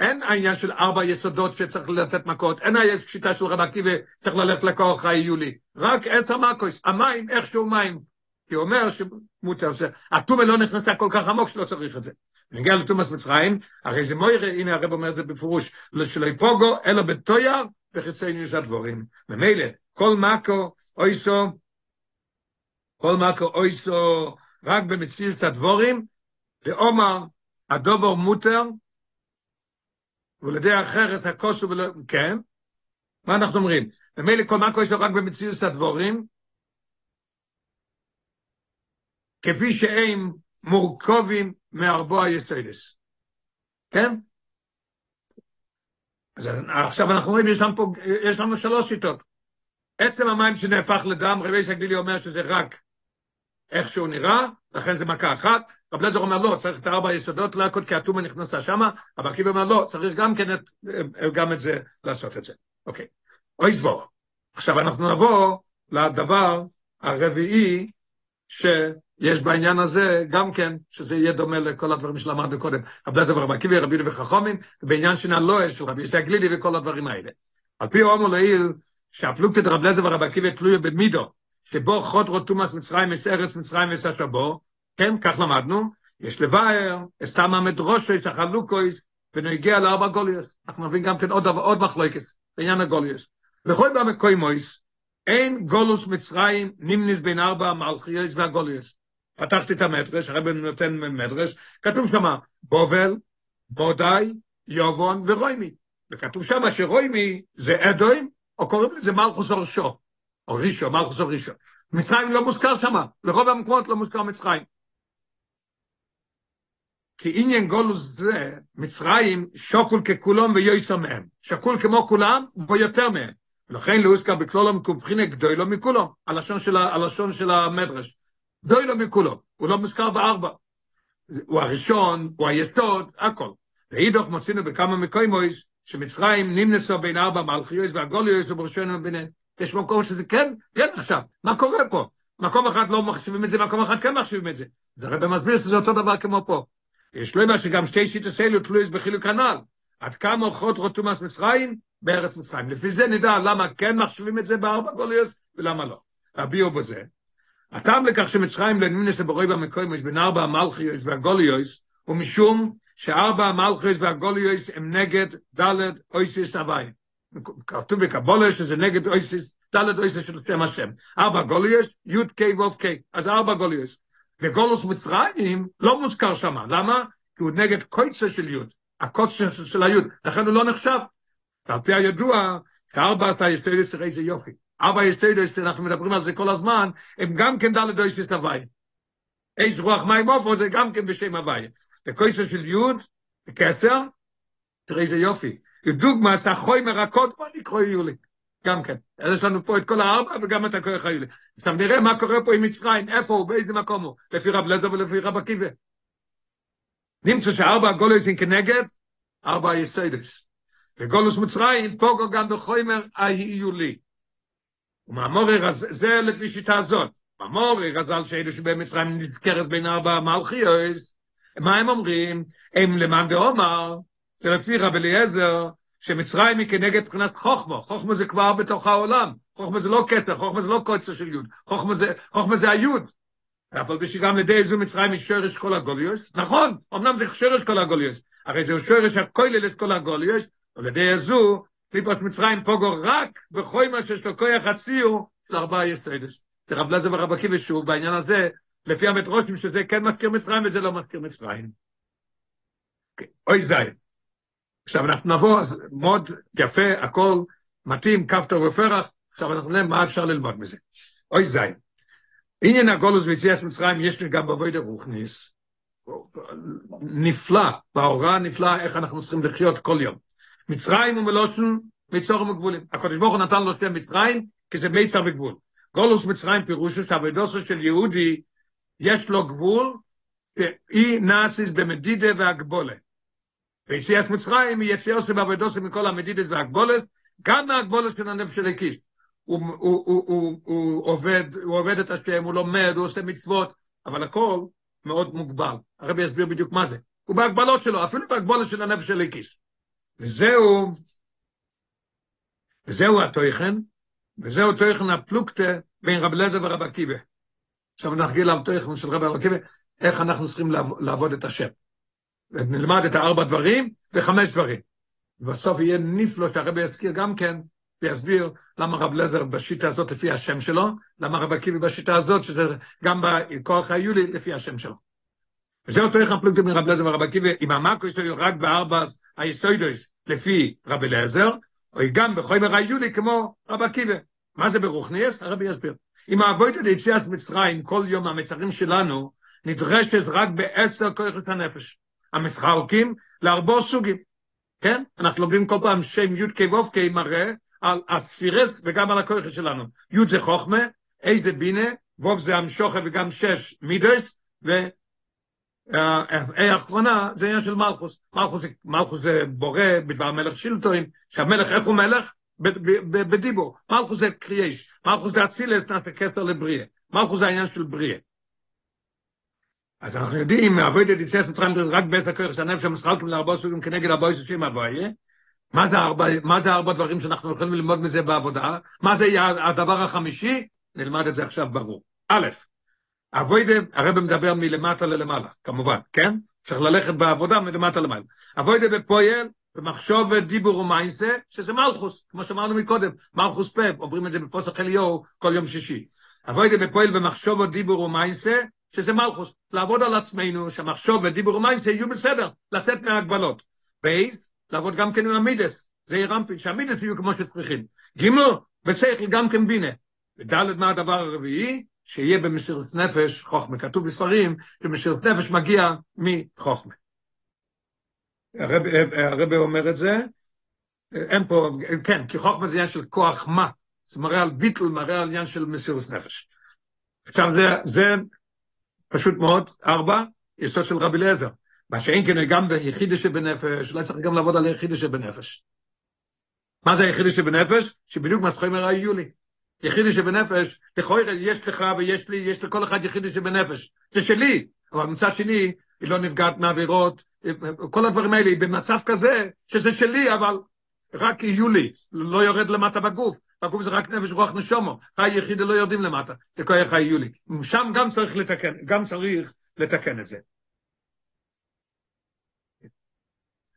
אין העניין של ארבע יסודות שצריך לתת מכות, אין השיטה של רבי עקיבא, צריך ללכת לכוח היולי. רק עשר מכות, המים, איכשהו מים. כי הוא אומר שמותר, שהטומא לא נכנסה כל כך עמוק שלא צריך את זה. נגיע לתומאס מצרים, הרי זה מוירה, הנה הרב אומר את זה בפירוש, שלא יפוגו, אלא בתויר, וחיצי ניס הדבורים. ממילא, כל מקו, אויסו, כל מקו, אויסו, רק במצליס הדבורים, ואומר, הדובר מותר, ולדי אחרת הכוסו ולא, כן? מה אנחנו אומרים? ממילא כל מקו יש לו רק במצליס הדבורים, כפי שהם מורכבים מארבוע היסודס. כן? אז עכשיו אנחנו רואים, יש לנו פה, יש לנו שלוש שיטות. עצם המים שנהפך לדם, רבי סגלילי אומר שזה רק איך שהוא נראה, לכן זה מכה אחת. רב לזר אומר לא, צריך את ארבע היסודות להכות כי הטומאה נכנסה שמה, אבל עקיבא אומר לא, צריך גם כן את, גם את זה, לעשות את זה. אוקיי. אוי סבור. עכשיו אנחנו נבוא לדבר הרביעי, ש... יש בעניין הזה גם כן, שזה יהיה דומה לכל הדברים שלמדנו קודם. רבי עזר ורבי עקיבא, רבי יהודה וחכומים, ובעניין של הלואה של רבי ישי הגלילי וכל הדברים האלה. על פי הומו לעיל, שהפלוגתת רבי עזר ורבי עקיבא תלויה במידו, שבו חוד רוטומאס מצרים יש ארץ מצרים יש השבו, כן, כך למדנו, יש לבאר, אסתם עמד ראשו, שחלוקויס, ונגיע לארבע גוליוס. אנחנו נבין גם כן עוד, עוד מחלוקס, בעניין הגוליוס. וכל במקוימויס, אין גולוס מצרים נמניס בין ארבע המלכיוס והגוליוס. פתחתי את המדרש, הרב נותן מדרש, כתוב שם בובל, בודאי, יובון ורוימי. וכתוב שם שרוימי זה אדוים, או קוראים לזה מלכוס אורשו, או רישו, מלכוס אורשו. מצרים לא מוזכר שם, לרוב המקומות לא מוזכר מצרים. כי עניין גולוס זה, מצרים שוקול ככולם ויועסר מהם. שקול כמו כולם ויותר מהם. ולכן לא הוזכר בכלולו מבחינה גדולו מכולם, הלשון של המדרש. דוי לו מכולו, הוא לא מוזכר בארבע. הוא הראשון, הוא היסוד, הכל. ואידוך מוצאינו בכמה מקוימויס, שמצרים נמנסו בין ארבע מלכיוס והגוליוס ובראשנו ביניהם. יש מקום שזה כן, כן עכשיו, מה קורה פה? מקום אחד לא מחשיבים את זה, מקום אחד כן מחשיבים את זה. זה הרי במסביר שזה אותו דבר כמו פה. יש לו מה שגם שתי שיטות אלו תלויס בחילוק הנ"ל. עד כמה אוכלות רוטומאס מצרים? בארץ מצרים. לפי זה נדע למה כן מחשיבים את זה בארבע גוליוס ולמה לא. הביאו בזה. הטעם לכך שמצרים לנמינס לברוי במקוימוס בין ארבע המלכיוס והגוליוס הוא משום שארבע המלכיוס והגוליוס הם נגד דלת אויסיס הוואי. כתוב בקבולה שזה נגד אויסיס, דלת אויסיס של שם השם. ארבע גוליוס, י' קי ו' קי, אז ארבע גוליוס. וגולוס מצרים לא מוזכר שם, למה? כי הוא נגד קויצה של י', הקוצה של הי', לכן הוא לא נחשב. ועל פי הידוע, כארבע אתה יש איזה יופי. אבא יסטיידס, אנחנו מדברים על זה כל הזמן, הם גם כן דלת דויסטיס הוואי. איש רוח מים אופו זה גם כן בשם הוואי. בקויסר של יוד, בקסר, תראי איזה יופי. דוגמה, סחוי מרקות, בוא נקרוא יולי. גם כן. אז יש לנו פה את כל הארבע וגם את הכוח היולי. עכשיו נראה מה קורה פה עם מצרים, איפה הוא, באיזה מקום הוא, לפי רב לזר ולפי רב עקיבא. נמצא שארבע גולוסים כנגד, ארבע יסטיידס. וגולוס מצרים פוגו גם בחומר היולי. ומאמורי רז... זה לפי שיטה הזאת. מאמורי רזל שאלו שבמצרים נזכרת בין ארבע מלכיוס, מה הם אומרים? הם למאן דאומר, זה לפי רב אליעזר, שמצרים היא כנגד מבחינת חוכמו, חוכמו זה כבר בתוך העולם, חוכמו זה לא כסר, חוכמו זה לא קוצר של יוד, חוכמו זה, חוכמו זה היוד. אבל בשביל גם לידי איזו מצרים היא שורש כל הגוליוס, נכון, אמנם זה שורש כל הגוליוס, הרי זה שורש הכולל כל הגוליוס, ולידי איזו קליפות מצרים פוגו רק בכוי מה שיש לו כוח הציור של ארבעה יסיידס. זה רב לזה ורב עקיבא שהוא בעניין הזה, לפי המטרושים שזה כן מזכיר מצרים וזה לא מזכיר מצרים. אוי זין. עכשיו אנחנו נבוא, מאוד יפה, הכל מתאים, כפתור ופרח, עכשיו אנחנו נראה מה אפשר ללמוד מזה. אוי זין. עניין הגולוס ויציאס מצרים יש גם בבוי דרוכניס, נפלא, בהוראה הנפלאה איך אנחנו צריכים לחיות כל יום. מצרים ומלושן, מצורם וגבולים. הקדוש ברוך הוא נתן לו שם מצרים, כי זה מיצר וגבול. גולוס מצרים פירושו שהעבודוסו של יהודי יש לו גבול, שאי נאסיס במדידה והגבולה. ויציאת מצרים היא יציאה עושה בעבודוסו מכל המדידס והגבולס, גם מהגבולס של הנפש של הכיס. הוא, הוא, הוא, הוא, הוא, עובד, הוא עובד את השם, הוא לומד, הוא עושה מצוות, אבל הכל מאוד מוגבל. הרבי יסביר בדיוק מה זה. הוא בהגבלות שלו, אפילו בהגבולת של הנפש של הכיס. וזהו, וזהו התויכן, וזהו תויכן הפלוקטה בין רב לזר ורב עקיבא. עכשיו נחגיל על תויכן של רב עקיבא, איך אנחנו צריכים לעבוד את השם. נלמד את הארבע דברים וחמש דברים. ובסוף יהיה נפלא שהרבי יזכיר גם כן, ויסביר למה רב לזר בשיטה הזאת לפי השם שלו, למה רב עקיבא בשיטה הזאת, שזה גם בכוח היולי לפי השם שלו. וזה אותו איך הפלוגתא מרב לזר ורב עקיבא, אם המקו שלו רק בארבע היסוידוס לפי רב אליעזר, או גם בחומר היולי כמו רב עקיבא. מה זה ברוכניאס? הרבי יסביר. אם העבוד את יציאת מצרים כל יום המצרים שלנו, נדרשת רק בעשר כוחות הנפש. המתחלקים לארבע סוגים. כן? אנחנו לומדים כל פעם שם י' כ' ו' כ' מראה על הספירס וגם על הכוחות שלנו. י' זה חוכמה, א' זה בינה, ו' זה המשוכה וגם שש מידס, האחרונה זה עניין של מלכוס. מלכוס, מלכוס זה בורא בדבר מלך שילטוין, שהמלך איך הוא מלך? בדיבור. מלכוס זה קריאש. מלכוס זה אצילס, נעשה כסר לבריאה. מלכוס זה העניין של בריאה. אז אנחנו יודעים, את יציאת מצרים רק בית הכוח של הנפש המשחקים לארבע סוגים כנגד ארבע סוגים אבויה. מה זה ארבע, מה זה ארבע דברים שאנחנו יכולים ללמוד מזה בעבודה? מה זה הדבר החמישי? נלמד את זה עכשיו ברור. א', אבוידה, הרב מדבר מלמטה ללמעלה, כמובן, כן? צריך ללכת בעבודה מלמטה למעלה. אבוידה בפועל, במחשוב דיבור ומיינסה, שזה מלכוס, כמו שאמרנו מקודם, מלכוס פה, אומרים את זה בפוסח אליהו כל יום שישי. אבוידה בפועל במחשוב דיבור ומיינסה, שזה מלכוס, לעבוד על עצמנו, שהמחשוב ודיבור ומיינסה יהיו בסדר, לצאת מההגבלות. בייס, לעבוד גם כן עם המידס, זה ירמפי, שהמידס יהיו כמו שצריכים. גימו, בשכל גם כן בינה. ודלת מה הדבר הרביעי? שיהיה במסירות נפש חוכמה. כתוב בספרים שמסירות נפש מגיע מחוכמה. הרב, הרב אומר את זה, אין פה, כן, כי חוכמה זה עניין של כוח מה, זה מראה על ביטל, מראה על עניין של מסירות נפש. עכשיו זה, זה פשוט מאוד, ארבע, יסוד של רבי אליעזר. מה שאין כן גם ביחידה שבנפש, אולי צריך גם לעבוד על היחידה שבנפש. מה זה היחידה שבנפש? שבדיוק מה שחומר היו לי. יחידי שבנפש, לכאורה יש לך ויש לי, יש לכל אחד יחידי שבנפש. זה שלי, אבל מצד שני, היא לא נפגעת מעבירות, כל הדברים האלה, היא במצב כזה, שזה שלי, אבל רק יהיו לי, לא יורד למטה בגוף. בגוף זה רק נפש רוח נשומו, חי יחידי לא יורדים למטה, לכוח יהיו לי. שם גם צריך לתקן, גם צריך לתקן את זה.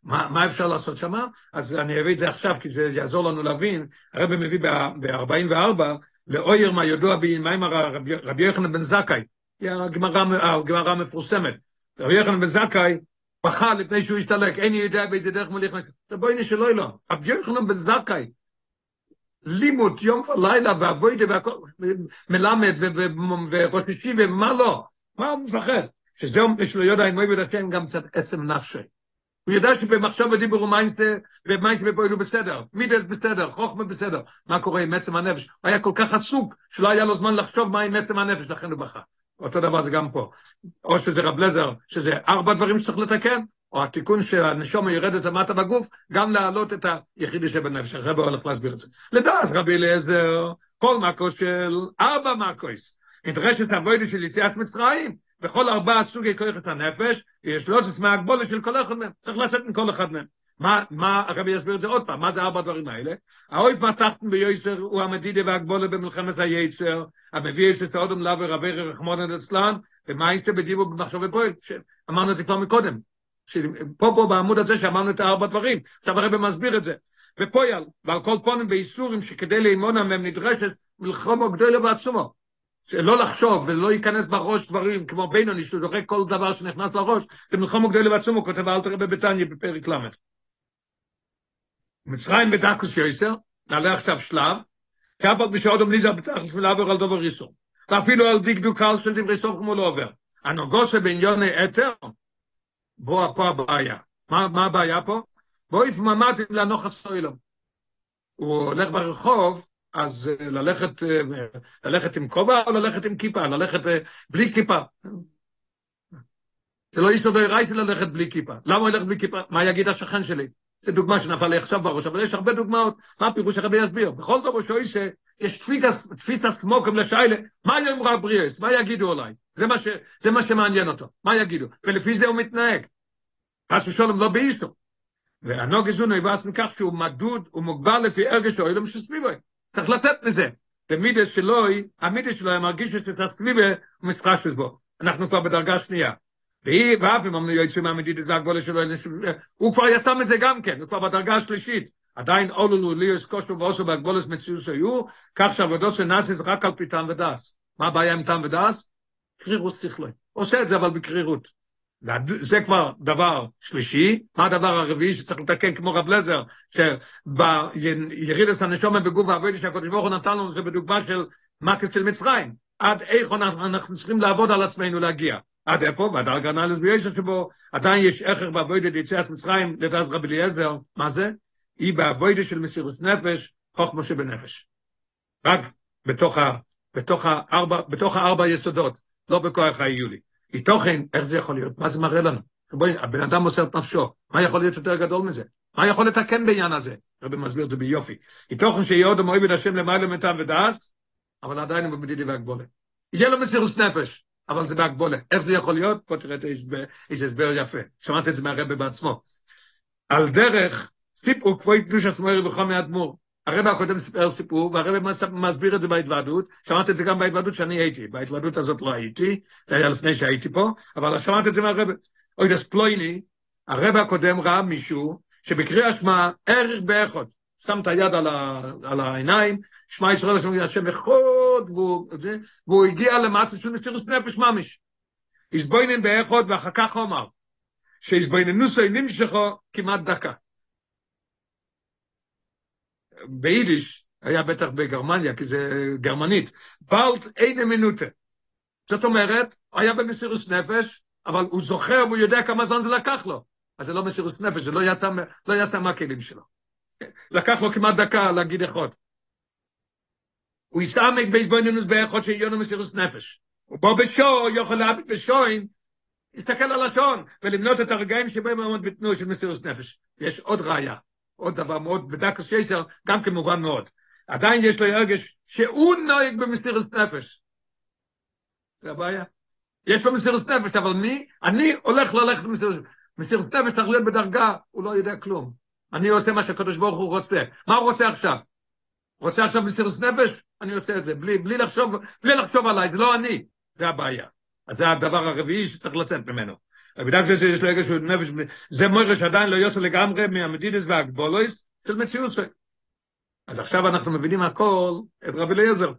מה, מה אפשר לעשות שם? אז אני אביא את זה עכשיו, כי זה יעזור לנו להבין. הרב מביא ב-44, לאויר מה ידוע בימיימר רבי יוחנן בן זכאי, היא הגמרא המפורסמת. רבי יוחנן בן זכאי בכה לפני שהוא השתלק, אין יודע באיזה דרך מוליך נשק. בואי נשאלו אלו, רבי יוחנן בן זכאי, לימוד יום ולילה ואבוידה והכל, מלמד וראש ישיבה ומה לא, מה הוא מפחד? שזהו, יש לו יודע אם הוא יבד השם גם קצת עצם נפשי. הוא יודע שבמחשב ודיבור ומיינסטר, ומיינסטר פועלו בסדר, מידס בסדר, חוכמה בסדר. מה קורה עם עצם הנפש? הוא היה כל כך עסוק, שלא היה לו זמן לחשוב מה עם עצם הנפש, לכן הוא בכה. אותו דבר זה גם פה. או שזה רב לזר, שזה ארבע דברים שצריך לתקן, או התיקון שהנשום יורדת למטה בגוף, גם להעלות את היחידי שבנפש. הרב הולך להסביר את זה. לדעס רבי אליעזר, כל מקו של ארבע מקויס. נדרשת הווידה של יציאת מצרים, בכל ארבעה סוגי כוחות הנפש, יש לא זאת מהגבולה של כל אחד מהם, צריך לצאת מכל אחד מהם. מה, מה, הרבי יסביר את זה עוד פעם, מה זה ארבע הדברים האלה? האויב מתחתן ביועצר הוא המדידה והגבולה במלחמת היצר, המביא יש את האודם לאו ורבי רחמון אצלן, ומה יש בדיבו במחשב ופועל, שאמרנו את זה כבר מקודם. פה פה בעמוד הזה שאמרנו את הארבע דברים, עכשיו הרבי מסביר את זה. ופועל, ועל כל פונים באיסורים שכדי לאמונה מהם נדרשת מלחמו גדולה בעצומו. שלא לחשוב ולא ייכנס בראש דברים כמו בינוני זוכר כל דבר שנכנס לראש, זה מלחום גדול לבעצמו, הוא כותב אל תראה בביתניה בפרק ל'. מצרים בדקוס יויסר, נעלה עכשיו שלב, שאף על בשעות המליזה בתכלס ולעבור על דובר איסור. ואפילו על דקדוקל של דברי סוף כמו לא עובר. הנוגוסה בעניוני אתר, בוא פה הבעיה. מה, הבעיה פה? בוא יפממת לנוח הסוילום. הוא הולך ברחוב, אז אה, ללכת, אה, ללכת עם כובע או ללכת עם כיפה? ללכת אה, בלי כיפה. זה לא יסתובב רייסי ללכת בלי כיפה. למה הוא ילך בלי כיפה? מה יגיד השכן שלי? זו דוגמה שנפל לי עכשיו בראש, אבל יש הרבה דוגמאות. מה הפירוש הרבי יסביר? בכל דבר שהוא אישה, יש תפיסת סמוקם לשיילה, מה יאמרו הבריאס? מה יגידו עליי? זה מה, ש, זה מה שמעניין אותו. מה יגידו? ולפי זה הוא מתנהג. חס ושלום לא באיסו. והנוגע זו נבס מכך שהוא מדוד ומוגבל לפי ארגש האוילם שסביבו. צריך לצאת מזה. תמידס שלוי, המידס שלו היה מרגיש שאת הסביבה הוא בו. אנחנו כבר בדרגה שנייה. והיא, ואף אם אמנו יוצאים מהמדידס והגבולה שלו, הוא כבר יצא מזה גם כן, הוא כבר בדרגה השלישית. עדיין אולולו ליאוס קושו ואוסו בהגבולס מציאות שהיו, כך שהעבודות של נאסיס רק על פי טעם ודס. מה הבעיה עם טעם ודס? קרירות שכלוי. עושה את זה אבל בקרירות. זה כבר דבר שלישי, מה הדבר הרביעי שצריך לתקן כמו רב לזר, שבירידס הנשומה בגוף העבודה שהקדוש ברוך הוא נתן לנו זה בדוגמה של מקס של מצרים, עד איך אנחנו צריכים לעבוד על עצמנו להגיע, עד איפה? והדרגה הנ"ל בישע שבו עדיין יש עכר בעבודת יציאת מצרים לדעת רבי אליעזר, מה זה? היא בעבודת של מסירות נפש, חוכמה שבנפש. רק בתוך, הארבע, בתוך הארבע יסודות, לא בכוח האיולי. מתוכן, איך זה יכול להיות? מה זה מראה לנו? בואי, הבן אדם מוסר את נפשו, מה יכול להיות יותר גדול מזה? מה יכול לתקן בעניין הזה? רבי מסביר את זה ביופי. מתוכן שיהיה עוד המועיד את השם למעלה מטעם ודעס, אבל עדיין הוא בבדידי והגבולה. יהיה לו מסירות נפש, אבל זה בהגבולה. איך זה יכול להיות? פה תראה איזה הסבר יפה. שמעת את זה מהרבה בעצמו. על דרך, סיפור כבוי קדוש עצמרי וחומי אדמו"ר. הרב הקודם סיפר סיפור, והרב מסביר את זה בהתוועדות, שמעת את זה גם בהתוועדות שאני הייתי, בהתוועדות הזאת לא הייתי, זה היה לפני שהייתי פה, אבל שמעת את זה מהרב, אוי דס פלויני, הרב הקודם ראה מישהו, שבקריאה שמע ערך באחד, שם את היד על, ה, על העיניים, שמע ישראל השם השם אחד, והוא, והוא הגיע למעשה של מסירות נפש ממש. הסבוינן באחד ואחר כך אומר, שהסבויננוסו נמשכו כמעט דקה. ביידיש, היה בטח בגרמניה, כי זה גרמנית, בלט אין מינוטה. זאת אומרת, היה במסירות נפש, אבל הוא זוכר והוא יודע כמה זמן זה לקח לו. אז זה לא מסירות נפש, זה לא יצא, לא יצא מהכלים שלו. לקח לו כמעט דקה להגיד אחד. הוא יסעמק בהזבונינוס באחד לו מסירות נפש. הוא בא בשו, יכול להביט בשוין, יסתכל על השעון, ולמנות את הרגעים שבהם הוא עומד בתנועה של מסירות נפש. יש עוד ראיה. עוד דבר מאוד, בדקה שייסר, גם כמובן מאוד. עדיין יש לו הרגש שהוא נוהג במסירת נפש. זה הבעיה. יש לו מסירת נפש, אבל מי? אני הולך ללכת במסירת נפש. מסירת נפש צריך להיות בדרגה, הוא לא יודע כלום. אני עושה מה שהקדוש ברוך הוא רוצה. מה הוא רוצה עכשיו? רוצה עכשיו מסירת נפש? אני עושה את זה, בלי, בלי, לחשוב, בלי לחשוב עליי, זה לא אני. זה הבעיה. אז זה הדבר הרביעי שצריך לצאת ממנו. בדרך כלל שיש לו רגע שהוא נפש, זה מוירה שעדיין לא יוצא לגמרי מהמדידס והגבולויס של מציאות שלו. אז עכשיו אנחנו מבינים הכל את רבי אליעזר.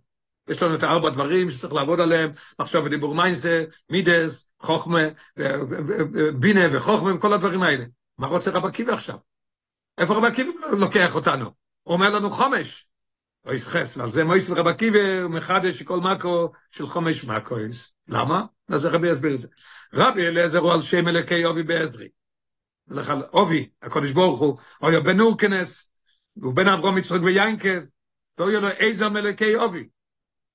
יש לנו את הארבע דברים שצריך לעבוד עליהם, מחשוב ודיבור מיינסה, מידס, חוכמה, בינה וחוכמה וכל הדברים האלה. מה רוצה רב עקיבא עכשיו? איפה רב עקיבא לוקח אותנו? הוא אומר לנו חומש. אוי חס, על זה מויס רב עקיבא מחדש כל מקרו של חומש מקרויס. למה? אז רבי יסביר את זה. רבי אליעזר הוא על שם אלוקי אובי בעזרי. הולך על אובי, הקודש ברוך הוא, אוי בן אורקנס, הוא בן אברום יצחק ויינקב, ואוי לו איזה מלוקי אובי.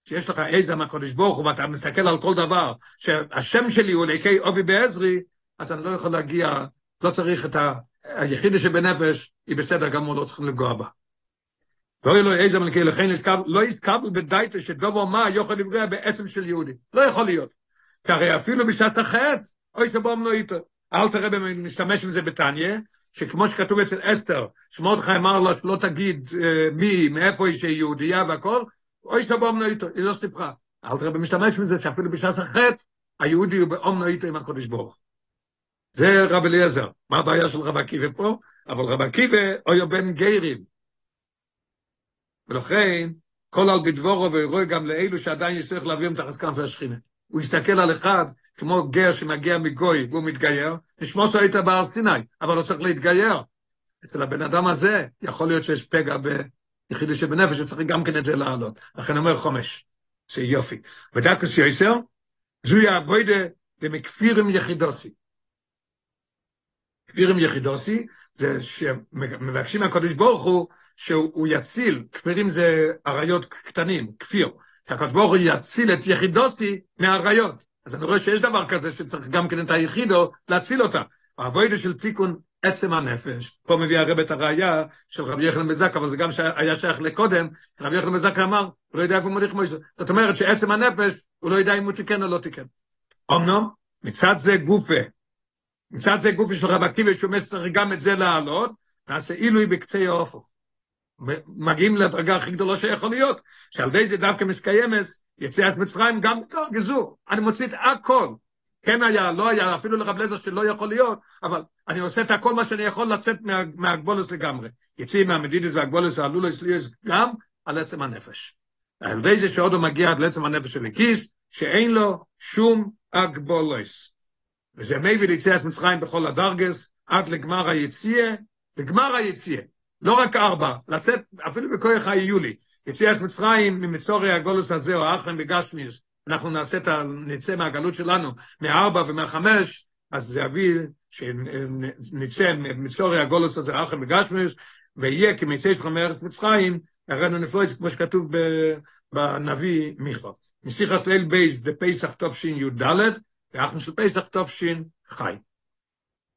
שיש לך איזה מהקודש ברוך הוא, ואתה מסתכל על כל דבר, שהשם שלי הוא אלוקי אובי בעזרי, אז אני לא יכול להגיע, לא צריך את ה... היחידה שבנפש, היא בסדר גמור, לא צריכים לפגוע בה. ואוי לו איזה מלכי, לכן לא יתקבל בדייטה שדובו מה יוכל לפגוע בעצם של יהודי. לא יכול להיות. כי אפילו בשעת החטא, אוי שבום לא איתו. אל תראה משתמש עם זה בתניא, שכמו שכתוב אצל אסתר, שמורדכי אמר לו שלא תגיד מי, מאיפה היא שהיא יהודייה והכל, אוי שבום לא איתו, היא לא סיפרה. אל תראה משתמש עם זה שאפילו בשעת החטא, היהודי הוא באום לא עם הקודש ברוך. זה רב אליעזר. מה הבעיה של רב עקיבא פה? אבל רב עקיבא אוי בן גיירים. ולכן, כל על בדבורו ורואה גם לאלו שעדיין יש צריך להביא את החזקם והשכינה. הוא יסתכל על אחד כמו גר שמגיע מגוי והוא מתגייר, נשמוס לו היית בהר סיני, אבל הוא צריך להתגייר. אצל הבן אדם הזה יכול להיות שיש פגע ביחידי שבנפש, וצריך גם כן את זה לעלות. לכן אומר חומש, זה יופי. ודקוס יויסר, זוהי אבוידה במכפירים יחידוסי. כפירים יחידוסי, זה שמבקשים מהקדוש ברוך הוא שהוא יציל, כפירים זה אריות קטנים, כפיר, שהקדוש ברוך הוא יציל את יחידוסי מהאריות. אז אני רואה שיש דבר כזה שצריך גם כן את היחידו להציל אותה. האבוידה של תיקון עצם הנפש, פה מביא הרב את הראייה של רבי יחנן בזק, אבל זה גם היה שייך לקודם, רבי יחנן בזק אמר, הוא לא יודע איפה מוליך מוישה. זאת אומרת שעצם הנפש, הוא לא יודע אם הוא תיקן או לא תיקן. אמנם, מצד זה גופה, מצד זה גופה של רב עקיבא, שהוא מסר גם את זה להעלות, נעשה עילוי בקצה האופו. מגיעים לדרגה הכי גדולה שיכול להיות, שעל ידי זה דווקא מסקיימס, יציאת מצרים גם בתור גזור. אני מוציא את הכל. כן היה, לא היה, אפילו לרב לזר שלא יכול להיות, אבל אני עושה את הכל מה שאני יכול לצאת מה, מהגבולס לגמרי. יציא מהמדידס והגבולס והלולס ליאס גם על עצם הנפש. על ידי זה שעוד הוא מגיע עד לעצם הנפש של הכיס, שאין לו שום הגבולס. וזה מביא ליציאת מצרים בכל הדרגס, עד לגמר היציאה, לגמר היציאה. לא רק ארבע, לצאת אפילו בכוח היולי. יציאת מצרים ממצורי הגולוס הזה, או האחרם בגשמיס, אנחנו נעשה את ה... נצא מהגלות שלנו, מארבע ומהחמש, אז זה יביא שנצא ממצורי הגולוס הזה, האחרם בגשמיס, ויהיה כמצא שלך מארץ מצרים, הראינו נפלויס, כמו שכתוב בנביא מיכה. מסיחס ליל בייס, זה פסח תופשין י"ד, ואחרם של פסח תופשין חי.